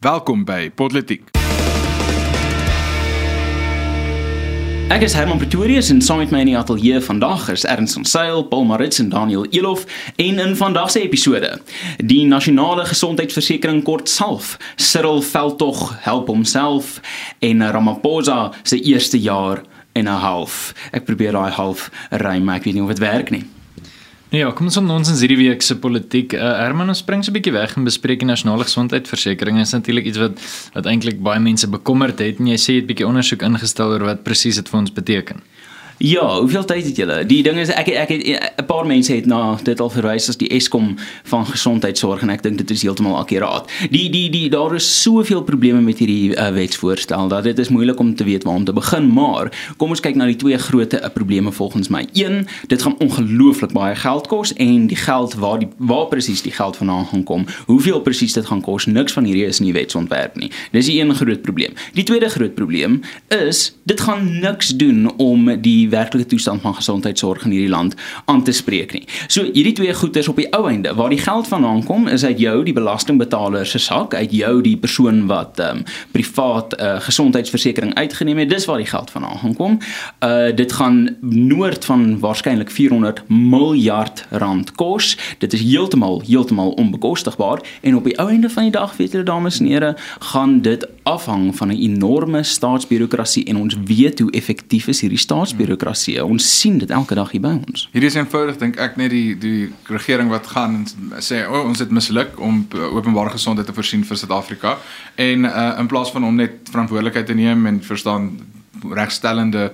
Welkom by Politiek. Ek is Herman Pretorius en saam met my in die ateljee vandag is Ernst van Sail, Paul Marits en Daniel Elof en in vandag se episode die nasionale gesondheidsversekering kort salf. Cyril Veldtog help homself en Ramaphosa se eerste jaar en 'n half. Ek probeer daai half ry, maar ek weet nie of dit werk nie. Ja, kom ons aan ons in hierdie week se politiek. Uh, Herman, ons spring so 'n bietjie weg en bespreek die nasionale gesondheidsversekering. Dit is natuurlik iets wat wat eintlik baie mense bekommerd het en jy sê jy het 'n bietjie ondersoek ingestel oor wat presies dit vir ons beteken. Ja, hoeveel tyd het julle? Die ding is ek ek het 'n paar mense het na dit al verwys as die Eskom van gesondheidsorg en ek dink dit is heeltemal akkuraat. Die die die daar is soveel probleme met hierdie uh, wetsvoorstel dat dit is moeilik om te weet waar om te begin, maar kom ons kyk na die twee groot uh, probleme volgens my. Een, dit gaan ongelooflik baie geld kos en die geld waar die waar presies die geld vandaan gaan kom. Hoeveel presies dit gaan kos? Niks van hierdie is in die wetsontwerp nie. Dis die een groot probleem. Die tweede groot probleem is dit gaan niks doen om die werklike toestand van gesondheidsorg in hierdie land aan te spreek nie. So hierdie twee goeders op die ou einde waar die geld vandaan kom is uit jou die belastingbetaler se sak, uit jou die persoon wat ehm um, privaat uh, gesondheidsversekering uitgeneem het. Dis waar die geld vandaan gaan kom. Uh dit gaan noord van waarskynlik 400 miljard rand kos. Dit is heeltemal heeltemal onbekostigbaar en op die ou einde van die dag weet julle dames en here, gaan dit afhang van 'n enorme staatsbureaukrasie en ons weet hoe effektief is hierdie staatsbureaukrasie. Ons sien dit elke dag hier by ons. Hierdie is eenvoudig dink ek net die die regering wat gaan en sê o, oh, ons het misluk om openbare gesondheid te voorsien vir Suid-Afrika en uh, in plaas van om net verantwoordelikheid te neem en verstaan regstellende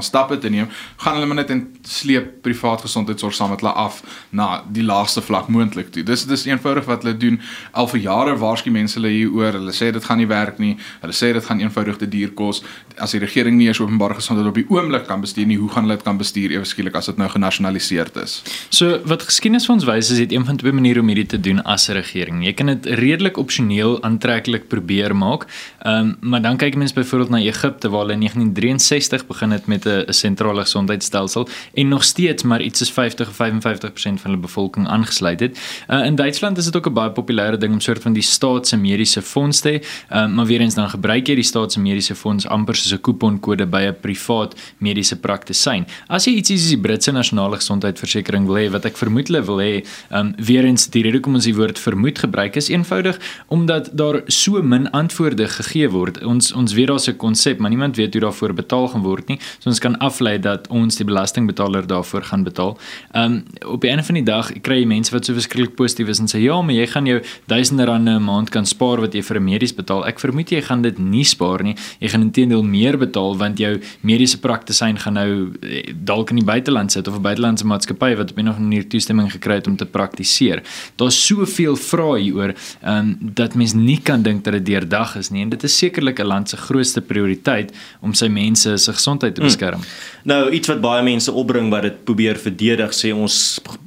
stappe te neem, gaan hulle maar net in sleep privaat gesondheidsorg saam met hulle af na die laaste vlak moontlik toe. Dis dis eenvoudig wat hulle doen al vir jare waarsku mense hulle hieroor. Hulle sê dit gaan nie werk nie. Hulle sê dit gaan eenvoudig te duur kos. As die regering nie eens openbare gesondheid op die oomblik kan bestuur nie, hoe gaan hulle dit kan bestuur ewe skielik as dit nou genasionaliseer is? So wat geskiedenis vir ons wys is dit een van twee maniere om hierdie te doen as 'n regering. Jy kan dit redelik opsioneel aantreklik probeer maak. Ehm um, maar dan kyk mense byvoorbeeld na Egipte waar hulle 1963 begin het met 'n sentrale gesondheidstelsel en nog steeds maar iets soos 50 of 55% van hulle bevolking aangesluit het. Uh, in Duitsland is dit ook 'n baie populêre ding om soort van die staat se mediese fonds te hê, uh, maar weer eens dan gebruik jy die staat se mediese fonds amper soos 'n kuponkode by 'n privaat mediese praktisyn. As jy ietsie soos die Britse nasionale gesondheidversekering wil hê wat ek vermoed hulle wil hê, um, weer eens die rede hoekom ons die woord vermoed gebruik is eenvoudig omdat daar so min antwoorde gegee word. Ons ons weet daar's 'n konsep, maar niemand weet daarvoor betaal gaan word nie. So ons kan aflei dat ons die belastingbetaler daarvoor gaan betaal. Ehm um, op die einde van die dag kry jy mense wat so verskriklik positief is en sê ja, maar jy gaan jou duisende rande 'n maand kan spaar wat jy vir 'n medies betaal. Ek vermoed jy gaan dit nie spaar nie. Jy gaan intedeel meer betaal want jou mediese praktisyn gaan nou eh, dalk in die buiteland sit of 'n buitelandse maatskappy wat op 'n of ander manier toestemming gekry het om te praktiseer. Daar's soveel vrae hieroor ehm um, dat mens nie kan dink dat dit deurdag is nie en dit is sekerlik 'n land se grootste prioriteit om sy mense se gesondheid te hmm. beskerm. Hmm. Nou iets wat baie mense opbring wat dit probeer verdedig sê ons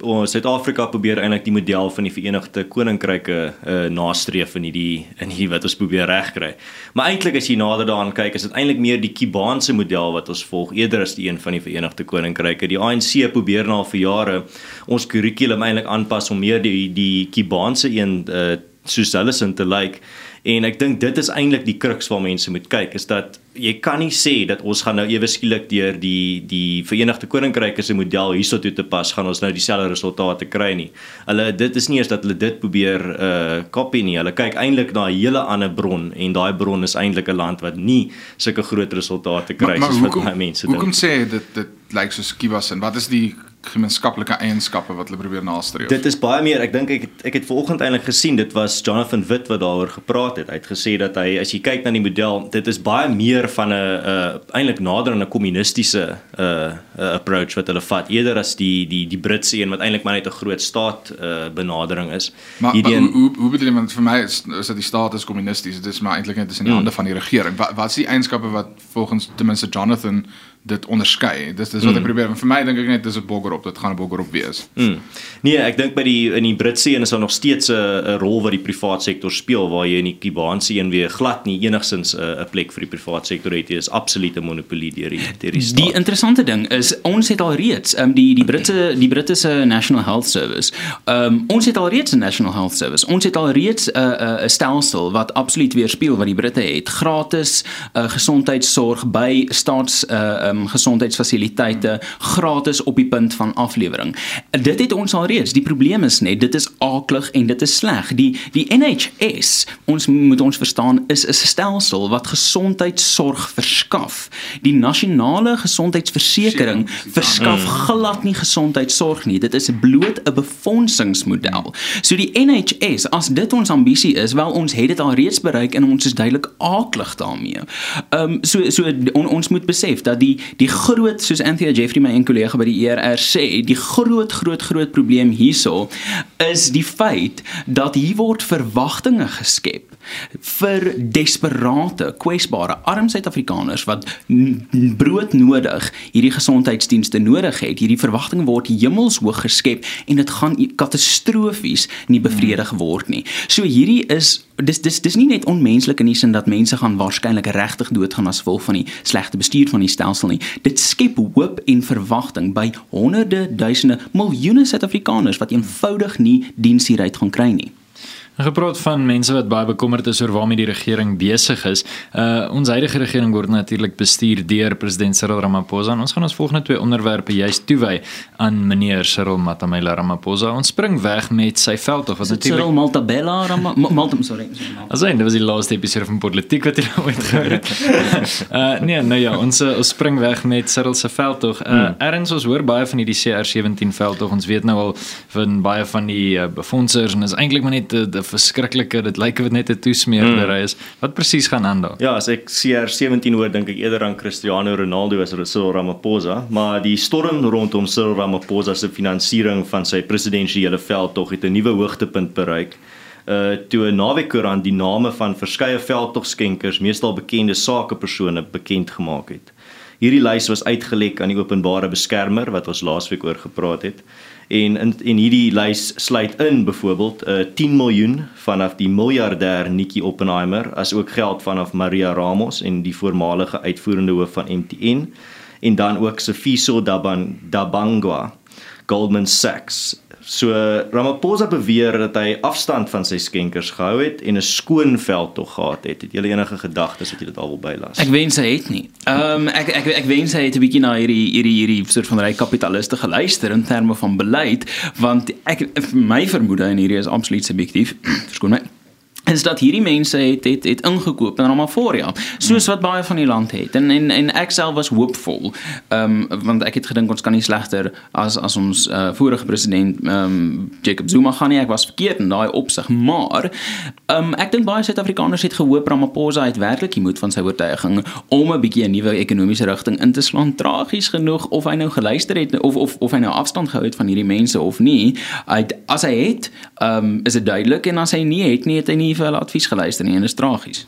ons Suid-Afrika probeer eintlik die model van die Verenigde Koninkryke uh, nastreef in hierdie in hierdie wat ons probeer regkry. Maar eintlik as jy nader daaraan kyk is dit eintlik meer die Kubaanse model wat ons volg eerder as die een van die Verenigde Koninkryke. Die ANC probeer nou al vir jare ons kurrikulum eintlik aanpas om meer die die Kubaanse een uh, soos hulle sin te lyk. Like. En ek dink dit is eintlik die kruks waar mense moet kyk is dat jy kan nie sê dat ons gaan nou ewe skielik deur die die Verenigde Koninkryk se model hierso toe te pas gaan ons nou dieselfde resultate kry nie. Hulle dit is nie eers dat hulle dit probeer uh kopie nie. Hulle kyk eintlik na 'n hele ander bron en daai bron is eintlik 'n land wat nie sulke groot resultate kry soos wat baie mense dink. Hoekom sê dit dit lyk soos Kibas en wat is die gemeenskaplike eienskappe wat hulle probeer nastreef. Dit is baie meer. Ek dink ek het, ek het vanoggend eintlik gesien dit was Jonathan Wit wat daaroor gepraat het. Hy het gesê dat hy as jy kyk na die model, dit is baie meer van 'n uh, eintlik nader aan 'n kommunistiese uh, uh, approach wat hulle vat eerder as die die die Britse een wat eintlik maar net 'n groot staat uh, benadering is. Maar, maar een, hoe hoe bedoel jy want vir my is, is dat die staat is kommunisties. Dit is maar eintlik net in die mm. hande van die regering. Wat wat is die eienskappe wat volgens ten minste Jonathan dit onderskei. Dis dis wat ek probeer. Vir my dink ek net dis 'n boggerop, dit gaan 'n boggerop wees. Mm. Nee, ek dink by die in die Britse een is daar nog steeds 'n rol wat die privaat sektor speel waar jy in die Kubaanse een weer glad nie enigsins 'n 'n plek vir die privaat sektor het. Dit is absolute monopolie deur die deur die staat. Die interessante ding is ons het al reeds um, die die Britse die Britse National Health Service. Um, ons het al reeds 'n National Health Service. Ons het al reeds 'n uh, 'n uh, stelsel wat absoluut weerspieël wat die Britte het. Gratis uh, gesondheidsorg by staats uh, um, gesondheidsfasiliteite, gratis op die punt van aflewering. Dit het ons al reeds. Die probleem is net dit is aaklig en dit is sleg. Die die NHS, ons moet ons verstaan, is 'n stelsel wat gesondheidsorg verskaf. Die nasionale gesondheidsversekering verskaf glad nie gesondheidsorg nie. Dit is bloot 'n befondsingsmodel. So die NHS, as dit ons ambisie is, wel ons het dit al reeds bereik en ons is duidelik aaklig daarmee. Ehm um, so so on, ons moet besef dat die die groot soos Anthea Jeffrey my en kollega by die ERR sê, die groot groot groot probleem hierso is die feit dat hier word verwagtinge geskep vir desperate, kwesbare arm Suid-Afrikaners wat broodnodig hierdie gesondheidsdienste nodig het. Hierdie verwagtinge word hemelshoog geskep en dit gaan katastrofies nie bevredig word nie. So hierdie is dis dis dis nie net onmenslik in die sin dat mense gaan waarskynlik regtig doodgaan as gevolg van die slegte bestuur van die stelsel nie. Dit skep hoop en verwagting by honderde, duisende, miljoene Suid-Afrikaners wat eenvoudig nie diens hieruit gaan kry nie. Gepraat van mense wat baie bekommerd is oor waarmee die regering besig is. Uh ons huidige regering word natuurlik bestuur deur president Cyril Ramaphosa. En ons gaan ons volgende twee onderwerpe juis toewy aan meneer Cyril Matamela Ramaphosa. Ons spring weg met sy veldtog wat natuurlik Cyril Matabella Ramaphosa, sorry. Asyn, dit was die laaste episode van politiek wat jy nou ooit gehoor het. uh nee, nou ja, ons ons spring weg met Cyril se veldtog. Uh hmm. erns ons hoor baie van hierdie CR17 veldtog. Ons weet nou al van baie van die uh, befondsers en is eintlik maar net 'n verskriklike dit lyk of dit net 'n toesmeerdery hmm. is. Wat presies gaan aan daar? Ja, as ek CR17 hoor, dink ek eerder aan Cristiano Ronaldo as Cyril Ramaphosa, maar die storm rondom Cyril Ramaphosa se finansiering van sy presidensiële veldtog het 'n nuwe hoogtepunt bereik. Uh toe 'n naweekkoerant die name van verskeie veldtogskenkers, meestal bekende sakepersone, bekend gemaak het. Hierdie lys was uitgelek aan die openbare beskermer wat ons laasweek oor gepraat het en in en hierdie lys sluit in byvoorbeeld uh, 10 miljoen vanaf die miljardêr Nikki Oppenheimer as ook geld vanaf Maria Ramos en die voormalige uitvoerende hoof van MTN en dan ook Sifiso Dabang Dabangwa Goldman Sachs So Ramaphosa beweer dat hy afstand van sy skenkers gehou het en 'n skoon veld tog gehad het. Het jy enige gedagtes dat jy dit al wil bylas? Ek wens hy het nie. Ehm um, ek ek ek wens hy het 'n bietjie na hierdie hierdie hierdie soort van ryk kapitaliste geluister in terme van beleid want ek my vermoede en hierdie is absoluut subjektief. Verskoon my is dat hierdie mense het het het ingekoop in Ramaphoria soos wat baie van die land het. En en en ek self was hoopvol um, want ek het gedink ons kan nie slegter as as ons uh, vorige president um, Jacob Zuma gaan nie. Ek was verkeerd in daai opsig maar um, ek dink baie Suid-Afrikaners het gehoop Ramaphosa het werklik die moed van sy oortuiging om 'n bietjie 'n nuwe ekonomiese rigting in te slaan. Tragies genoeg of hy nou geluister het of of of hy nou afstand gehou het van hierdie mense of nie hy as hy het um, is dit duidelik en as hy nie het nie het hy nie vir hulle advies geluister nie en dit is tragies.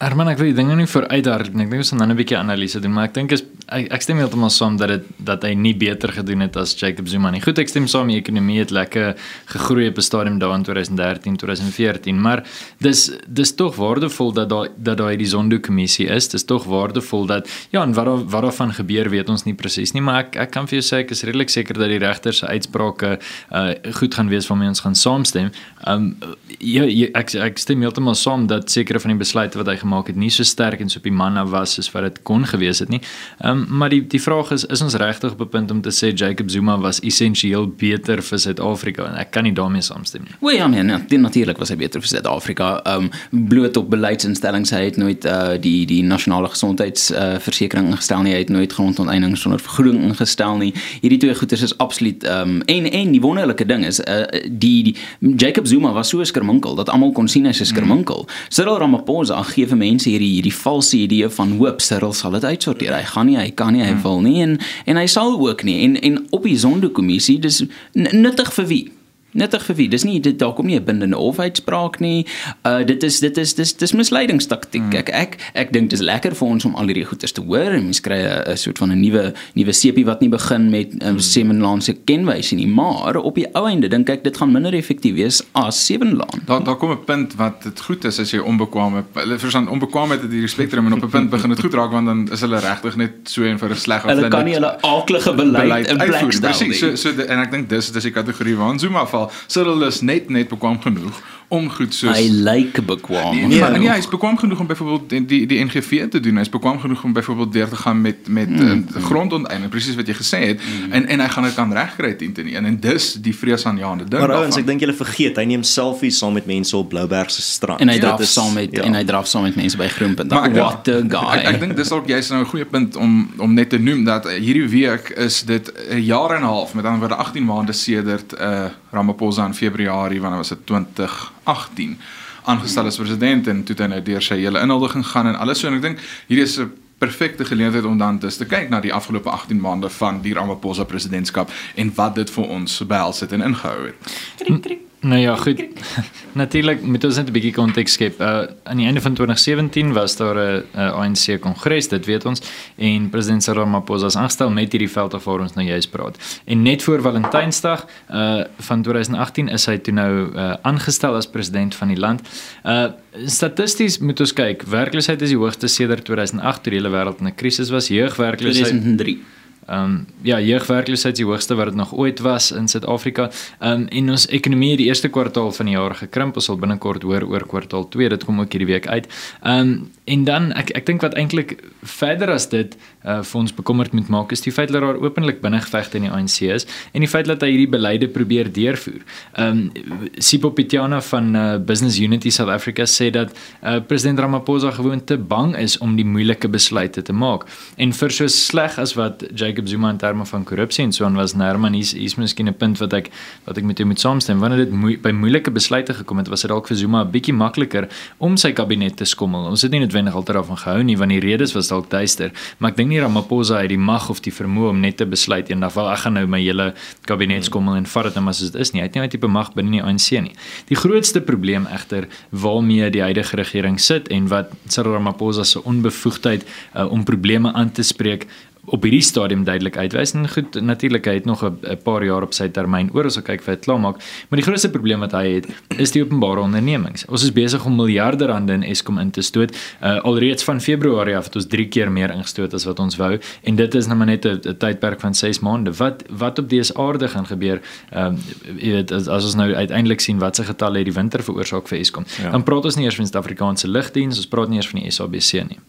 Herman, ek wil die dinge nie vooruit daar ek dink ons gaan nou 'n bietjie analise doen, maar ek dink is ek, ek stem heeltemal saam dat dit dat hy nie beter gedoen het as Jacob Zuma nie. Goed, ek stem saam die ekonomie het lekker gegroei op 'n stadium daar in 2013, 2014, maar dis dis tog waardevol dat daar dat daar die Zondo kommissie is. Dis tog waardevol dat ja, en wat wat daarvan gebeur weet ons nie presies nie, maar ek ek kan vir jou sê ek is redelik seker dat die regter se uitsprake uh goed gaan wees waarmee ons gaan saamstem. Um ja, ek ek stem heeltemal saam dat sekere van die besluite wat hy gemaak het nie so sterk en so op die manne was soos wat dit kon gewees het nie. Ehm um, maar die die vraag is is ons regtig op 'n punt om te sê Jacob Zuma was essensieel beter vir Suid-Afrika en ek kan nie daarmee saamstem nie. Wel ja, nee, nee natuurlik was hy beter vir Suid-Afrika. Ehm um, bloot op beleidsinstellings hy het nooit uh, die die nasionale gesondheidsversekering uh, ingestel nie. Hy het nooit grondonteiening sonder vergoeding ingestel nie. Hierdie twee goeders is absoluut ehm um, en en die wonderlike ding is uh, die, die Jacob Zuma was so skerminkel dat almal kon sien hy is skerminkel. Mm. Cyril Ramaphosa gee vir mense hierdie hierdie valse idee van hoop Cyril sal dit uitsorteer. Hy gaan nie, hy kan nie, hy wil nie en en hy sal ook nie. En en op die Zondo kommissie dis nuttig vir wie? Nuttig vir wie? Dis nie dit daar kom nie 'n bindende hofuitspraak nie. Uh dit is dit is dis dis misleidingstaktiek. Mm. Ek ek ek dink dis lekker vir ons om al hierdie goeters te hoor en mens kry 'n soort van 'n nuwe nuwe sepie wat nie begin met 'n um, mm. Semenlaan se kenwysie nie, maar op die ou einde dink ek dit gaan minder effektief wees as Sevenlaan. Daar daar kom 'n punt wat dit goed is as jy onbekwame hulle verstaan onbekwaamheid het hierdie spektrum en op 'n punt begin dit goed raak want dan is hulle regtig net so en vir 'n sleg of hulle kan nie hulle aaklige beleid, beleid in plek stel nie. So so de, en ek dink dis dis die kategorie waar Zuma val. Cyril is net net bekwam genoeg om goed soos hy lyk like bekwam. Nee, nee, nee, hy is bekwam genoeg om byvoorbeeld die, die die NGV te doen. Hy is bekwam genoeg om byvoorbeeld deur te gaan met met mm. uh, grondonteiening, presies wat jy gesê het mm. en en hy gaan dit kan regkry teen teen en, en dis die vreesaanjaende ding. Maar ouens, ek dink julle vergeet, hy neem selfies saam met mense op Blouberg se strand. En hy draf saam met ja. en hy draf saam met mense by Groenpunt. What a guy. Ek, ek dink dis ook jy's nou 'n goeie punt om om net te noem dat hierdie week is dit 'n jaar en 'n half met ander woorde 18 maande sedert uh Ramaphosa in Februarie wanneer was dit? 2018 aangestel as president en toe hy nou deur sy hele inhuldiging gaan en alles so. En ek dink hierdie is 'n perfekte geleentheid om dan te kyk na die afgelope 18 maande van die Ramaphosa presidentskap en wat dit vir ons behels het en ingehou het. Krik krik Nou ja, goed. Natuurlik moet ons net 'n bietjie konteks skep. Uh aan die einde van 2017 was daar 'n ANC kongres, dit weet ons, en president Cyril Ramaphosa is aangestel met hierdie veld af waar ons nou juist praat. En net voor Valentynsdag uh van 2018 is hy toe nou uh aangestel as president van die land. Uh statisties moet ons kyk. Werkloosheid is die hoogste sedert 2008 toe die hele wêreld in 'n krisis was. Jeugwerkloosheid 2003 Ehm um, ja, jeugwerkloosheid is die hoogste wat dit nog ooit was in Suid-Afrika. Ehm um, en ons ekonomie het die eerste kwartaal van die jaar gekrimp. Ons sal binnekort hoor oor kwartaal 2. Dit kom ook hierdie week uit. Ehm um, en dan ek ek dink wat eintlik verder as dit uh, vir ons bekommerd moet maak is die feit dat daar openlik binnengevegte in die ANC is en die feit dat hy hierdie beleide probeer deurvoer. Ehm um, Sipho Pitjana van uh, Business Unity South Africa sê dat uh, president Ramaphosa gewoon te bang is om die moeilike besluite te maak. En vir so sleg as wat Jacob Zuma in terme van korrupsie en so aan was Nerman hier is miskien 'n punt wat ek wat ek met jou moet saamstem wanneer dit moe, by moeilike besluite gekom het was dit dalk vir Zuma 'n bietjie makliker om sy kabinet te skommel. Ons het nie noodwendig altyd daarvan gehou nie want die redes was dalk duister, maar ek dink nie Ramaphosa het die mag of die vermoë om net te besluit eendag wel ek gaan nou my hele kabinet skommel en vat dit net as dit is nie. Hy het nie 'n tipe mag binne die ANC nie. Die grootste probleem egter waarmee die huidige regering sit en wat Cyril Ramaphosa se onbevoegdheid uh, om probleme aan te spreek op hierdie stadium duidelik uitwys. En goed natuurlik hy het nog 'n paar jaar op sy termyn oor as ek kyk vir dit klaarmaak. Maar die grootste probleem wat hy het is die openbare ondernemings. Ons is besig om miljarde rande in Eskom in te stoot. Uh, alreeds van Februarie af het ons 3 keer meer ingestoot as wat ons wou. En dit is nou maar net 'n tydperk van 6 maande. Wat wat op dese aarde gaan gebeur um, jy weet as, as ons nou uiteindelik sien wat se getalle het die winter veroorsaak vir Eskom. Ja. dan praat ons nie eers van die Suid-Afrikaanse lugdiens ons praat nie eers van die SABC nie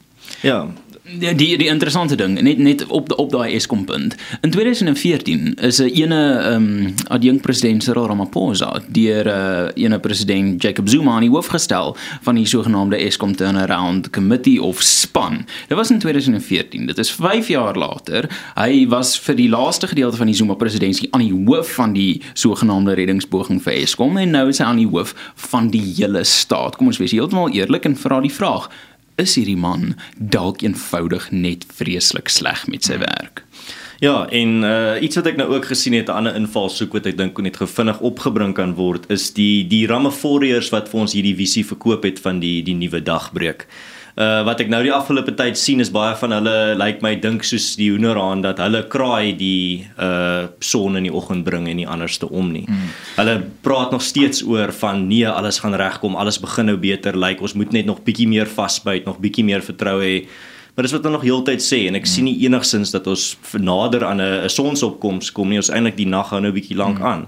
Ja, die die, interessante ding net net op op daai Eskom punt. In 2014 is 'n ene ehm um, adjunkt president Cyril Ramaphosa deur 'n uh, ene president Jacob Zuma aan die hoof gestel van die sogenaamde Eskom Turnaround Committee of SPAN. Dit was in 2014. Dit is 5 jaar later. Hy was vir die laaste gedeelte van die Zuma presidentskap aan die hoof van die sogenaamde reddingspoging vir Eskom en nou is hy aan die hoof van die hele staat. Kom ons wees heeltemal eerlik en vra die vraag: is hierdie man dalk eenvoudig net vreeslik sleg met sy werk. Ja, en uh iets wat ek nou ook gesien het, 'n ander invalshoek wat ek dink net gevinnig opgebring kan word, is die die Ramaphosa wat vir ons hierdie visie verkoop het van die die nuwe dagbreek uh wat ek nou die afgelope tyd sien is baie van hulle lyk like my dink soos die hoenderhaan dat hulle kraai die uh son in die oggend bring en nie anderste om nie. Mm. Hulle praat nog steeds oor van nee, alles gaan regkom, alles begin nou beter lyk. Like, ons moet net nog bietjie meer vasbyt, nog bietjie meer vertroue hê. Maar dis wat hulle nog heeltyd sê en ek mm. sien nie enigsins dat ons nader aan 'n sonsopkoms kom nie. Ons eintlik die nag hou nou bietjie lank mm. aan.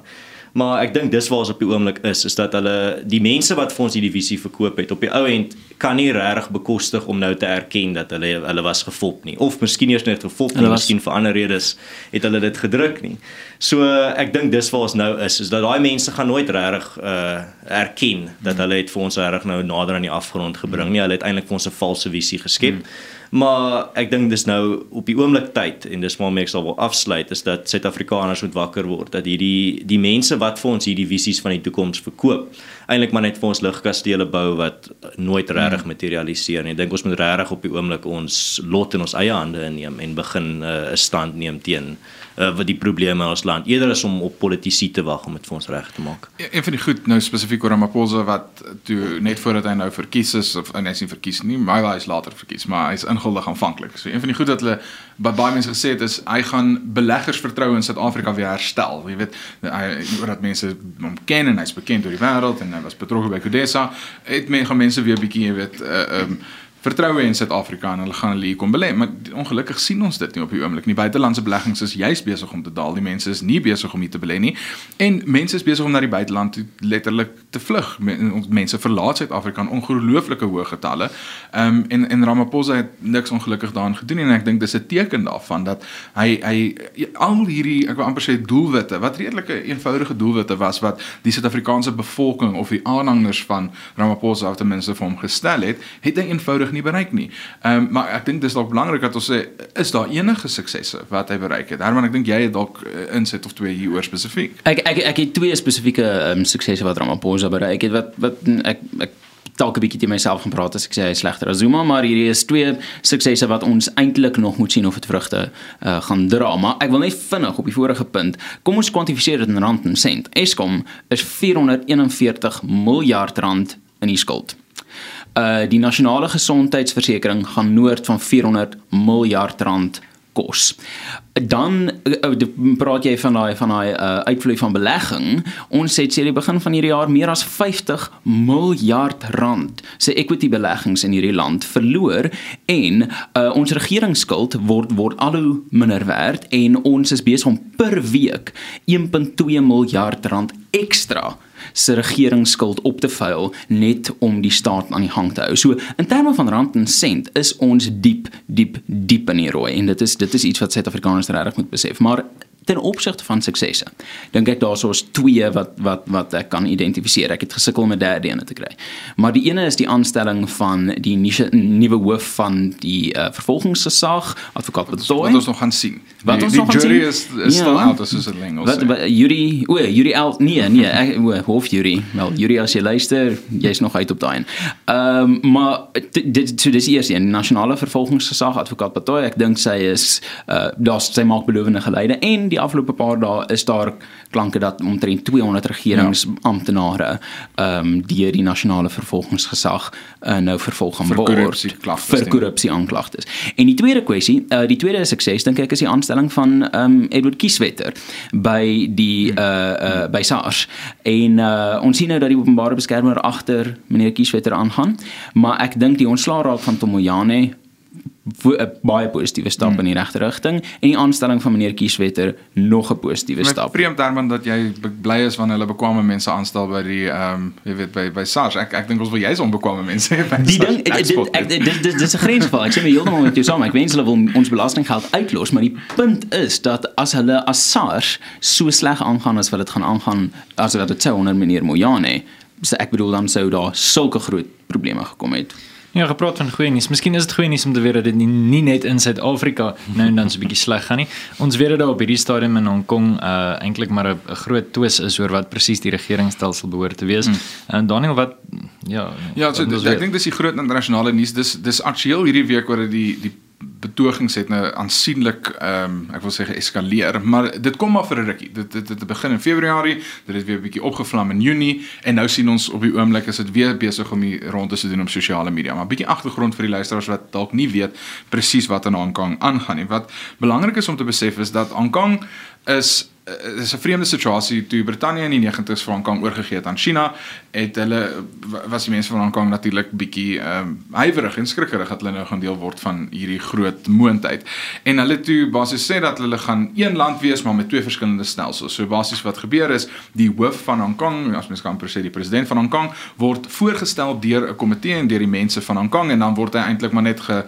Maar ek dink dis waar ons op die oomblik is, is dat hulle die mense wat vir ons hierdie visie verkoop het op die ou end kan nie regtig bekostig om nou te erken dat hulle hulle was gefop nie of miskien eers net gefop nie, miskien vir ander redes het hulle dit gedruk nie. So ek dink dis waar ons nou is, is dat daai mense gaan nooit regtig uh erken dat hulle het vir ons regtig nou nader aan die afgrond gebring nie. Hulle het eintlik vir ons 'n valse visie geskep. Hmm. Maar ek dink dis nou op die oomblik tyd en dis waarmee ek sal wil afsluit is dat Suid-Afrikaners moet wakker word dat hierdie die mense wat vir ons hierdie visies van die toekoms verkoop eintlik maar net vir ons ligkastele bou wat nooit regtig hmm. materialiseer nie. Ek dink ons moet regtig op die oomblik ons lot in ons eie hande inneem en begin uh, 'n uh, stand neem teen uh, wat die probleme in ons land eerder as om op politici te wag om dit vir ons reg te maak. Ja, een van die goed nou spesifiek oor Ramaphosa wat toe net voordat hy nou verkies is of hy is nie verkies nie, maar hy is later verkies, maar hy's inguldig aanvanklik. So een van die goed wat hulle by baie mense gesê het is hy gaan beleggers vertroue in Suid-Afrika weer herstel. Jy weet hy oor dat mense hom ken en hy's bekend oor die wêreld en hy was betrokke by Kudesa. Het mense weer bietjie, jy weet, uh, um vertroue in Suid-Afrika en hulle gaan hulle hier kom belê, maar ongelukkig sien ons dit nie op die oomblik nie. Buitelandse beleggings is juis besig om te daal. Die mense is nie besig om hier te belê nie en mense is besig om na die buiteland toe letterlik te vlug. Mense verlaat Suid-Afrika in ongelooflike hoë getalle. Ehm um, en en Ramaphosa het niks ongelukkig daarin gedoen en ek dink dis 'n teken daarvan dat hy hy al hierdie ek wil amper sê doelwitte wat redelike eenvoudige doelwitte was wat die Suid-Afrikaanse bevolking of die aanhangers van Ramaphosa ten minste vir hom gestel het, het hy eenvoudig nie bereik nie. Ehm um, maar ek dink dis dalk belangrik dat ons sê is daar enige suksesse wat hy bereik het. Herman, ek dink jy het dalk uh, inset of twee hieroor spesifiek. Ek ek ek het twee spesifieke um, suksesse wat Ramaphosa bereik het wat wat ek ek dalk 'n bietjie te myself gaan praat as ek sê hy is slegter as Zuma, maar hierdie is twee suksesse wat ons eintlik nog moet sien of dit vrugte uh, gaan dra. Maar ek wil net vinnig op die vorige punt. Kom ons kwantifiseer dit in rand en sent. Eskom is 441 miljard rand in die skuld uh die nasionale gesondheidsversekering gaan noord van 400 miljard rand kos. Dan uh, praat jy van daai van daai uh, uitvloei van belegging. Ons het sê die begin van hierdie jaar meer as 50 miljard rand se equity beleggings in hierdie land verloor en uh, ons regeringsskuld word word al hoe minder werd en ons is besig om per week 1.2 miljard rand ekstra se regeringsskuld op te vuil net om die staat aan die gang te hou. So in terme van rand en sent is ons diep diep diep in die rooi en dit is dit is iets wat Suid-Afrikaners regtig moet besef. Maar ten opsigte van suksesse. Dink ek daar's ons twee wat wat wat ek kan identifiseer. Ek het gesukkel om 'n derde een te kry. Maar die ene is die aanstelling van die nuwe hoof van die uh, vervolgingsgesag, advokaat Betoy. Wat ons nog gaan sien. Wat die, ons die nog gaan sien. Die jury is, is ja. out as is 'n ding. Wat, wat Yuri, o, Yuri El, nee, nee, ek o, hof Yuri. Wel, Yuri as jy luister, jy's nog uit op daai een. Ehm, um, maar dit so dis eers een nasionale vervolgingsgesag advokaat Betoy. Ek dink sy is uh daar's sy maak belowende geleide en die afgelope paar dae is daar klanke dat omtrent 200 regeringsamptenare ehm um, deur die nasionale vervolgingsgesag uh, nou vervolg gaan word vir korrupsie aanklagtes. En die tweede kwessie, uh, die tweede sukses dink ek is die aanstelling van ehm um, Edward Kieswetter by die uh uh by SARS. En uh ons sien nou dat die openbare beskermer agter meneer Kieswetter aangaan, maar ek dink die ontslaa raak van Tomoyane 'n baie positiewe stap hmm. in die regte rigting en die aanstelling van meneer Kieswetter nog 'n positiewe stap. Vreemd daarvan dat jy bly is wanneer hulle bekwame mense aanstel by die ehm um, jy weet by by SARS. Ek ek dink ons wil jy's onbekwame mense by die ding dit dit dis 'n grensval. Ek sê my heeltemal met jou saam. Ek wens hulle wil ons belastinggeld uitlos, maar die punt is dat as hulle as SARS so sleg aangaan as wat dit gaan aangaan as wat dit sou onder meneer Moyane, so ek bedoel dan sou daar sulke groot probleme gekom het. Ja, gepraat van goeie nuus. Miskien is dit goeie nuus om te weet dat dit nie, nie net in Suid-Afrika nou en dan so 'n bietjie sleg gaan nie. Ons weet daar op hierdie stadium in Hong Kong uh eintlik maar 'n groot twis is oor wat presies die regeringsstelsel behoort te wees. Mm. En Daniel wat ja, ja, so, ek dink dis die groot internasionale nuus. Dis dis aktueel hierdie week oor die die betogings het nou aansienlik ehm um, ek wil sê geeskaleer, maar dit kom maar vir 'n rukkie. Dit dit het begin in Februarie, dit het weer 'n bietjie opgevlam in Junie en nou sien ons op die oomblik is dit weer besig om hier rond te doen op sosiale media. Maar 'n bietjie agtergrond vir die luisteraars wat dalk nie weet presies wat in Hong Kong aangaan nie. Wat belangrik is om te besef is dat Hong Kong is uh, is 'n vreemde situasie toe Brittanje in die 90's vir Hong Kong oorgegee het aan China het hulle was die mense van Hong Kong natuurlik bietjie ehm um, huiwerig en skrikkerig dat hulle nou gaan deel word van hierdie groot moondheid. En hulle toe basies sê dat hulle gaan een land wees maar met twee verskillende stelsels. So basies wat gebeur is die hoof van Hong Kong as mens kan presies die president van Hong Kong word voorgestel deur 'n komitee en deur die mense van Hong Kong en dan word hy eintlik maar net ge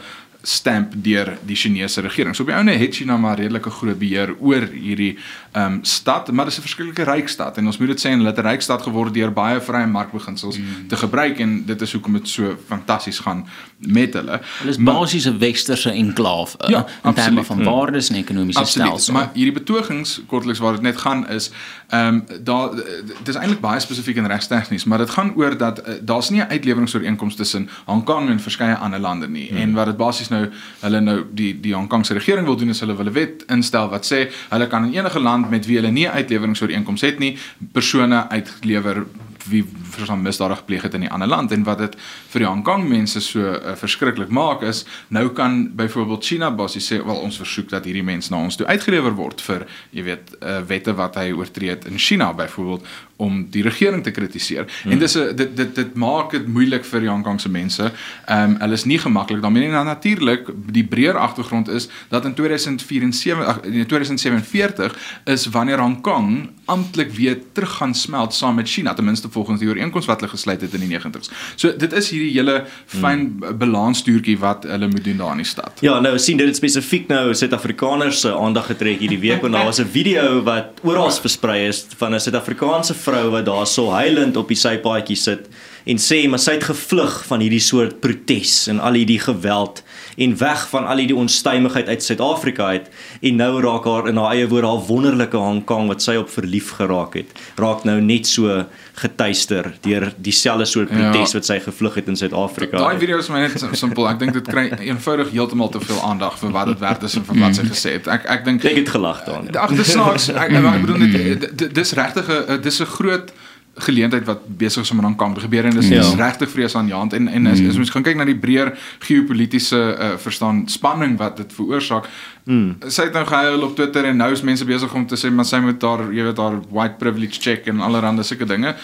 stamp deur die Chinese regering. So op die ouene het China maar redelike groot beheer oor hierdie ehm um, stad, maar dit is 'n verskillike ryk stad en ons moet dit sê en hulle het 'n ryk stad geword deur baie vrye markbeginsels mm. te gebruik en dit is hoekom dit so fantasties gaan met hulle. Hulle is basies 'n westerse enklaaf uh, ja, in terme van waardes en ekonomiese stelsel. Maar hierdie betogings kortliks waar dit net gaan is ehm um, daar dit is eintlik baie spesifiek en regstegnies, maar dit gaan oor dat uh, daar's nie 'n uitleweringsooreenkoms tussen Hong Kong en verskeie ander lande nie mm. en wat dit basies nou hulle nou die die Hong Kong se regering wil doen is hulle wil 'n wet instel wat sê hulle kan in enige land met wie hulle nie uitleweringsooreenkomste het nie persone uitlewer wie verstaan misdade gepleeg het in 'n ander land en wat dit vir die Hong Kong mense so uh, verskriklik maak is nou kan byvoorbeeld China basies sê wel ons versoek dat hierdie mense na ons toe uitgelewer word vir jy weet uh, wette wat hy oortree het in China byvoorbeeld om die regering te kritiseer. Hmm. En dis 'n dit dit dit maak dit moeilik vir die Hong Kong se mense. Ehm um, hulle is nie gemaklik daarmee nie. Nou natuurlik die breër agtergrond is dat in 2047 in 2047 is wanneer Hong Kong amptelik weer terug gaan smelt saam met China ten minste volgens die ooreenkoms wat hulle gesluit het in die 90's. So dit is hierdie hele fyn hmm. balanstuurtjie wat hulle moet doen daar in die stad. Ja, nou sien dit spesifiek nou Suid-Afrikaners se aandag getrek hierdie week want daar was 'n video wat oral versprei is van 'n Suid-Afrikaanse vrou wat daar so huilend op die sypaadjie sit en sê maar sy het gevlug van hierdie soort protes en al hierdie geweld en weg van al hierdie onstuimigheid uit Suid-Afrika uit en nou raak haar in haar eie woorde haar wonderlike Hong Kong wat sy op verlief geraak het raak nou net so getuister deur dieselfde soort ja. protes ja. wat sy gevlug het in Suid-Afrika. Daai video is my net simpel. Ek dink dit kry eenvoudig heeltemal te veel aandag vir wat dit werd is en vir wat sy gesê het. Ek ek dink ek het gelag daarin. Ag dis snaaks. Ek, ek bedoel net dis regtig 'n dis 'n groot geleentheid wat besig is om aan kan gebeur en dis ja. regtig vrees aan die hand en en as mm. ons gaan kyk na die breër geopolitiese uh, verstaan spanning wat dit veroorsaak. Mm. Sy het nou gehuil op Twitter en nou is mense besig om te sê maar sy moet daar jy weet haar white privilege check en allerlei sulke dinge.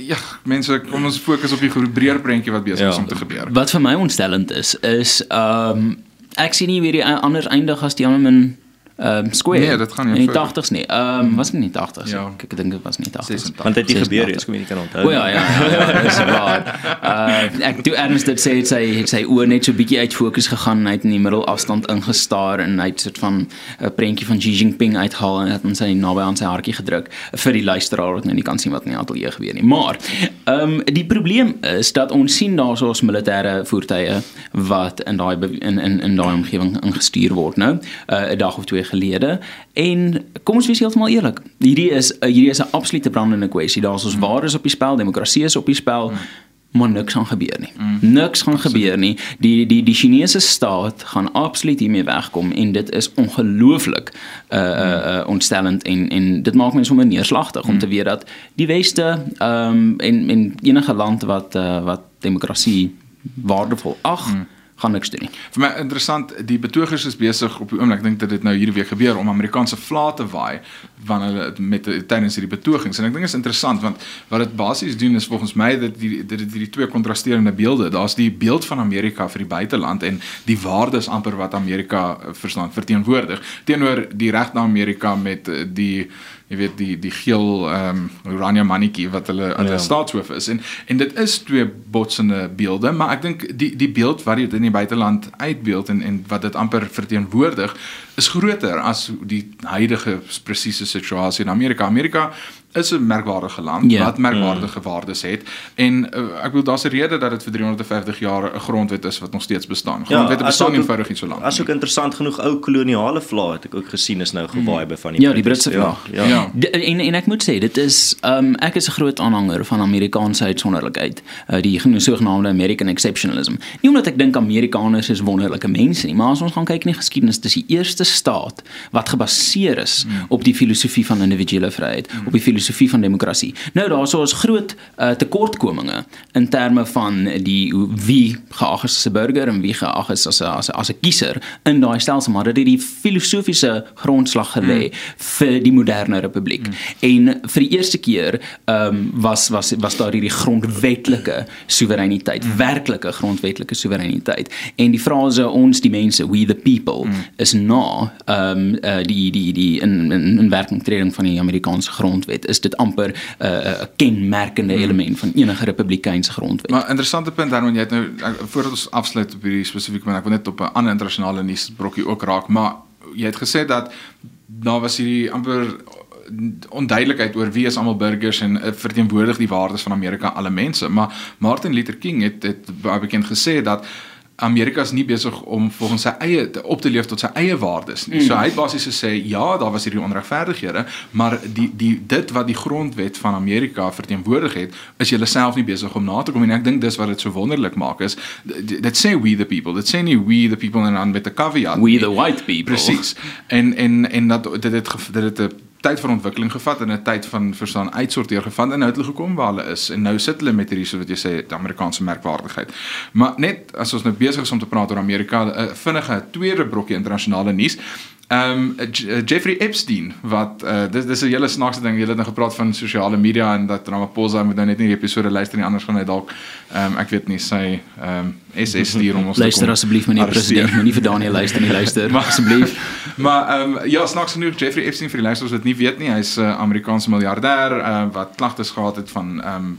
Ja, mense kom ons fokus op die breër prentjie wat besig ja. is om te gebeur. Wat vir my ontstellend is is ehm um, ek sien nie weer die ander eindig as die ander min ehm um, square. Nee, dit gaan nie. In die 80s nie. Ehm um, was nie in die 80s. Ja. Ek dink dit was nie 80s. Want dit het gebeur, ek kom nie kan onthou. O ja, ja, ja, ja dis waar. Uh ek toe erns dit sê sy sy oë net so bietjie uit fokus gegaan en hy het in die middelafstand ingestaar en hy het soort van 'n prentjie van Xi Jinping uithaal en het hom sy naby aan sy hartjie gedruk vir die luisteraar wat nou nie kan sien wat in die ateljee gebeur nie. Maar ehm um, die probleem is dat ons sien daarso ons militêre voertuie wat in daai in in in daai omgewing ingestuur word nou, uh, 'n dag of twee gelede en kom ons wees heeltemal eerlik. Hierdie is hierdie is 'n absolute brandende kwessie. Daar's ons mm. waardes op die spel, demokrasie is op die spel. Mm. Maar niks gaan gebeur nie. Mm. Niks gaan absoluut. gebeur nie. Die die die Chinese staat gaan absoluut hiermee wegkom en dit is ongelooflik uh uh, uh ontstellend en en dit maak mense sommer neerslagtig mm. om te weet dat die weste ehm um, en en enige land wat uh, wat demokrasie waardevol ag mm gaan niks doen nie. Vir my interessant, die betogers is besig op die oomblik, ek dink dit het nou hierdie week gebeur om Amerikaanse vlae te waai wanneer hulle met tydens hierdie betogings en ek dink dit is interessant want wat dit basies doen is volgens my dat dit die, die twee kontrasterende beelde. Daar's die beeld van Amerika vir die buiteland en die waardes amper wat Amerika eh, verstaan verteenwoordig teenoor die reg na Amerika met eh, die jy weet die die geel ehm um, Urania mannetjie wat hulle aan ja. die staatshoof is en en dit is twee botsende beelde maar ek dink die die beeld wat dit in die buiteland uitbeeld en en wat dit amper verteenwoordig is groter as die huidige presiese situasie in Amerika Amerika is 'n merkwaardige land yeah. wat merkwaardige mm. waardes het en uh, ek bedoel daar's 'n rede dat dit vir 350 jaar 'n grondwet is wat nog steeds bestaan. Ja, grondwette ja, bestaan eenvoudig nie so lank. As ook interessant genoeg ou koloniale vlae het ek ook gesien is nou gewaai by van die Ja, die Britse vlae. Ja. ja. ja. En en ek moet sê dit is um ek is 'n groot aanhanger van Amerikaanse uitsonderlikheid. Uh, die sogenaamde American exceptionalism. Nie omdat ek dink Amerikaners is wonderlike mense nie, maar as ons gaan kyk in die geskiedenis, dis die eerste staat wat gebaseer is mm. op die filosofie van individuele vryheid, mm. op die filosofie van demokrasie. Nou daar's ons groot uh, tekortkominge in terme van die wie geag is as 'n burger en wie geag is as 'n as 'n as 'n kiezer in daai stelsel, maar dit het die filosofiese grondslag gelê mm. vir die moderne republiek. Mm. En vir die eerste keer ehm um, was was was daar hierdie grondwetlike soewereiniteit, mm. werklike grondwetlike soewereiniteit. En die frase ons die mense, we the people mm. is na ehm um, uh, die die die in in, in werkingtreding van die Amerikaanse grondwet is dit amper 'n uh, 'n kenmerkende hmm. element van enige republikeinse grondwet. Maar interessante punt daarom jy het nou voordat ons afsluit op hierdie spesifieke punt ek wil net op 'n ander internasionale nuus brokkie ook raak, maar jy het gesê dat daar was hierdie amper onduidelikheid oor wie is almal burgers en uh, verteenwoordig die waardes van Amerika alle mense, maar Martin Luther King het het baie bekend gesê dat Amerika is nie besig om volgens sy eie te, op te leef tot sy eie waardes nie. Mm. So hy het basies gesê ja, daar was hierdie onregverdighede, maar die die dit wat die grondwet van Amerika verteenwoordig het, is julle self nie besig om na te kom en ek dink dis wat dit so wonderlik maak is dit sê we the people. Dit sê nie we the people en dan met 'n caveat. We the white people. Presies. En en en dat dit het dit het 'n tyd van ontwikkeling gevat en 'n tyd van verstaan uitsorteer gevat en nou het hulle gekom waar hulle is en nou sit hulle met hierdie so wat jy sê die Amerikaanse merkwaardigheid. Maar net as ons nou besig is om te praat oor Amerika, 'n vinnige tweede brokkie internasionale nuus. Ehm um, Jeffrey Epstein wat uh, dis dis 'n hele snaakse ding. Jy het nou gepraat van sosiale media en dat Ramaphosa moet nou net nie die episode luister nie anders gaan hy dalk ehm um, ek weet nie sy ehm um, SS stuur om ons luister asseblief meneer president, moenie vir Daniel luister nie, luister asseblief. Maar ehm um, ja, snaaks genoeg Jeffrey Epstein vir die luisteraars wat nie weet nie, hy's 'n uh, Amerikaanse miljardêr uh, wat klagtes gehad het van ehm um,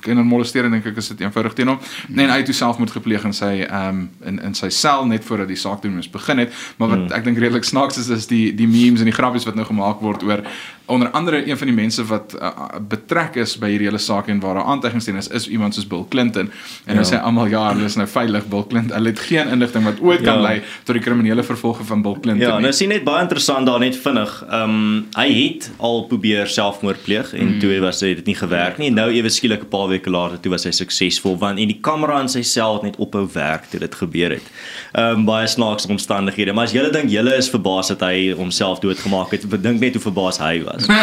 kindermolestering dink ek is dit eenvoudig teen hom. Nee, hy het homself moet gepleeg in sy ehm um, in in sy sel net voordat die saak doen moes begin het. Maar wat hmm. ek dink redelik snaaks is is die die memes en die grappies wat nou gemaak word oor onder andere een van die mense wat uh, betrek is by hierdie hele saak en waar 'n aantuiging sien is is iemand soos Bill Clinton en hulle ja. sê almal ja, hulle is nou veilig Bill Clinton. Hulle het geen inligting wat ooit kan ja. lei tot die kriminele vervolging van Bill Clinton ja, nie. Ja, nou sien net baie interessant daar net vinnig. Ehm um, hy het al probeer selfmoord pleeg en mm. toe was dit nie gewerk nie. Nou ewe skielik 'n paar weke later toe was hy suksesvol want en die kamera in sy sel het net ophou werk toe dit gebeur het. Ehm um, baie snaakse omstandighede. Maar as julle dink julle is verbaas dat hy homself doodgemaak het, dink net hoe verbaas hy was.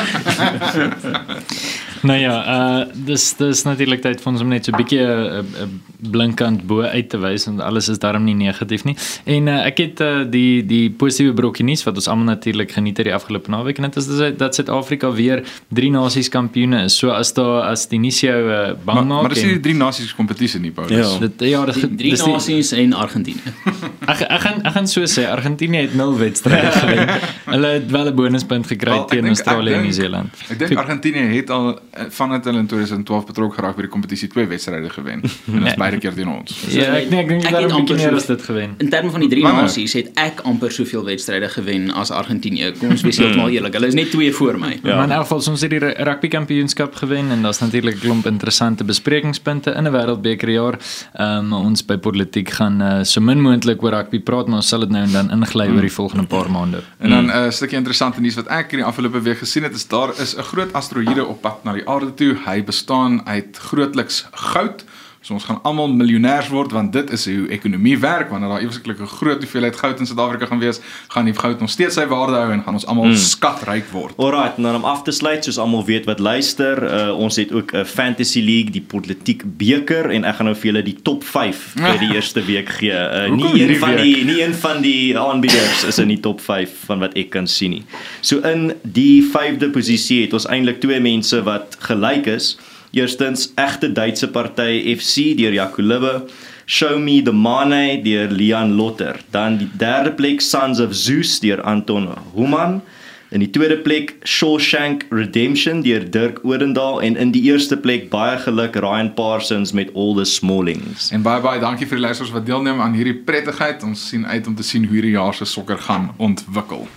nou ja, uh dis dis natuurlik tyd vir ons om net so 'n bietjie 'n uh, uh, blinkkant bo uit te wys want alles is darm nie negatief nie. En uh, ek het uh, die die positiewe brokkie nuus wat ons almal natuurlik geniet het die afgelope naweek en dit is dat Suid-Afrika weer drie nasies kampioene is. So as daar as die nuus jou uh, bang maak. Maar, maar dis nie die drie nasies kompetisie nie, Paulus. Ja, dit ja, die, drie nasies en Argentinië. ek ek gaan ek gaan so sê Argentinië het 0 wedstryde gewen. Hulle het wel 'n bonuspunt gekry well, teen Australië en Nieu-Seeland. Ek dink Argentinië het al eh, vandat hulle in 2012 betrokke geraak by die kompetisie twee wedstryde gewen. En dit is beide keer teen ons. So, ja, ek nee, ek dink ek het amper meer as dit gewen. In terme van die drie nasies het ek amper soveel wedstryde gewen as Argentinië. Kom ons wees heeltemal eerlik. Hulle is net twee voor my. Ja. Maar in elk geval ons het die rugby kampioenskap gewen en daar's natuurlik 'n klomp interessante besprekingspunte in 'n wêreldbeker jaar. Ehm um, ons by politiek gaan uh, so min moontlik oor rugby praat, maar ons sal dit nou en dan ingly oor die volgende paar maande. En dan 'n uh, stukkie interessante nuus wat ek in die afgelope week gesien het, is daar is 'n groot asteroïde op pad na die aarde toe. Hy bestaan uit grootliks goud. So ons gaan almal miljonêers word want dit is hoe ekonomie werk wanneer daar eweslik 'n groot hoeveelheid goud in Suid-Afrika gaan wees, gaan die goud nog steeds sy waarde hou en gaan ons almal mm. skatryk word. Alrite, nou om af te sluit, soos almal weet wat luister, uh, ons het ook 'n Fantasy League, die politiek beker en ek gaan nou vir julle die top 5 vir die eerste week gee. Uh, nie een van die nie een van die aanbieders is in die top 5 van wat ek kan sien nie. So in die 5de posisie het ons eintlik twee mense wat gelyk is. Eerstens egte Duitse party FC deur Jaco Libbe, Show Me the Money deur Leon Lotter. Dan die derde plek Sons of Zeus deur Anton Human. In die tweede plek Shawshank Redemption deur Dirk Odendaal en in die eerste plek baie geluk Ryan Parsons met All the Smallings. En baie baie dankie vir die luisters wat deelneem aan hierdie prettigheid. Ons sien uit om te sien hoe hierdie jaar se sokker gaan ontwikkel.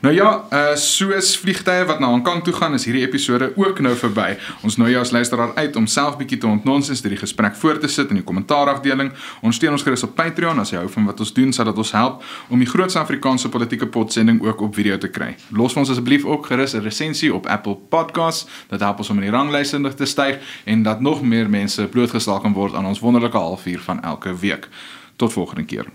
Nou ja, uh soos vliegtye wat na Hong Kong toe gaan, is hierdie episode ook nou verby. Ons nooi jou as luisteraar uit om self bietjie te ontnonsens deur die gesprek voort te sit in die kommentaarafdeling. Ons steun ons gerus op Patreon as jy hou van wat ons doen, sodat ons help om die groot Suid-Afrikaanse politieke potsending ook op video te kry. Los vir ons asseblief ook gerus 'n resensie op Apple Podcasts. Dit help ons om in die ranglyste te styg en dat nog meer mense blootgestel kan word aan ons wonderlike halfuur van elke week. Tot volgende keer.